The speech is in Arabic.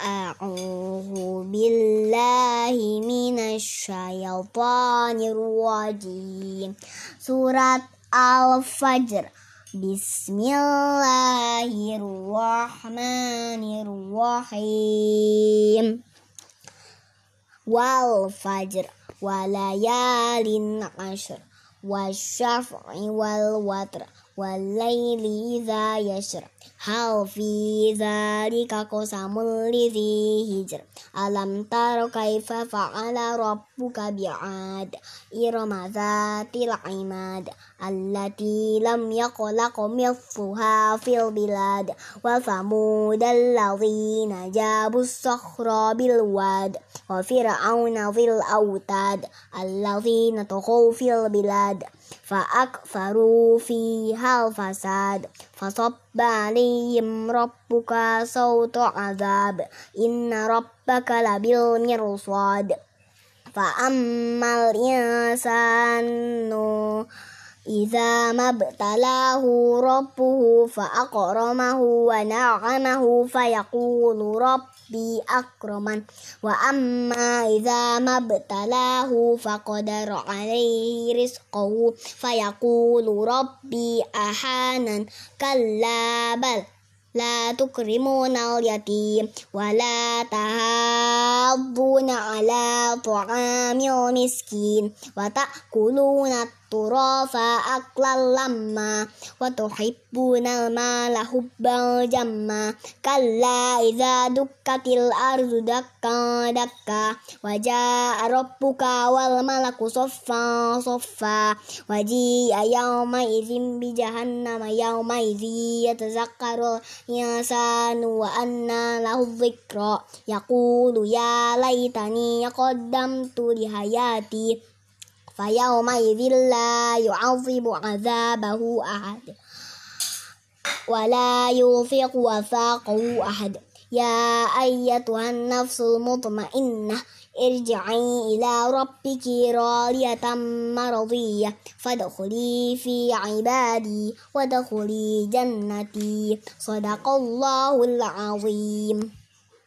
أعوذ بالله من الشيطان الرجيم. سورة الفجر. بسم الله الرحمن الرحيم. والفجر وليال عشر. والشفع والوتر والليل إذا يشر هل في ذلك قسم لذي هجر؟ ألم تر كيف فعل ربك بعاد؟ إرم ذات العماد التي لم يخلق مثلها في البلاد وثمود الذين جابوا الصخر بالواد. وفرعون ذي الأوتاد الذين طغوا في البلاد فأكثروا فيها الفساد فصب عليهم ربك صوت عذاب إن ربك لبالمرصاد فأما الإنسان إذا ما ابتلاه ربه فأكرمه ونعمه فيقول ربي أكرمن. وأما إذا ما ابتلاه فقدر عليه رزقه فيقول ربي أحانا. كلا بل لا تكرمون اليتيم ولا تحاضون على طعام المسكين وتأكلون turafa aklal lama, wa tuhibbuna mala hubbal jamma. Kalla idza dukkatil ardu dakka dakka. Wa jaa rabbuka wal malaku soffa soffa. Wa jaa yawma idzin bi jahannama yawma idzi yatazakkaru insanu wa anna lahu dzikra yaqulu ya laitani qaddamtu li hayati. فيومئذ لا يعذب عذابه أحد ولا يوثق وثاقه أحد. يا أيتها النفس المطمئنة ارجعي إلى ربك راضية مرضية. فادخلي في عبادي وادخلي جنتي. صدق الله العظيم.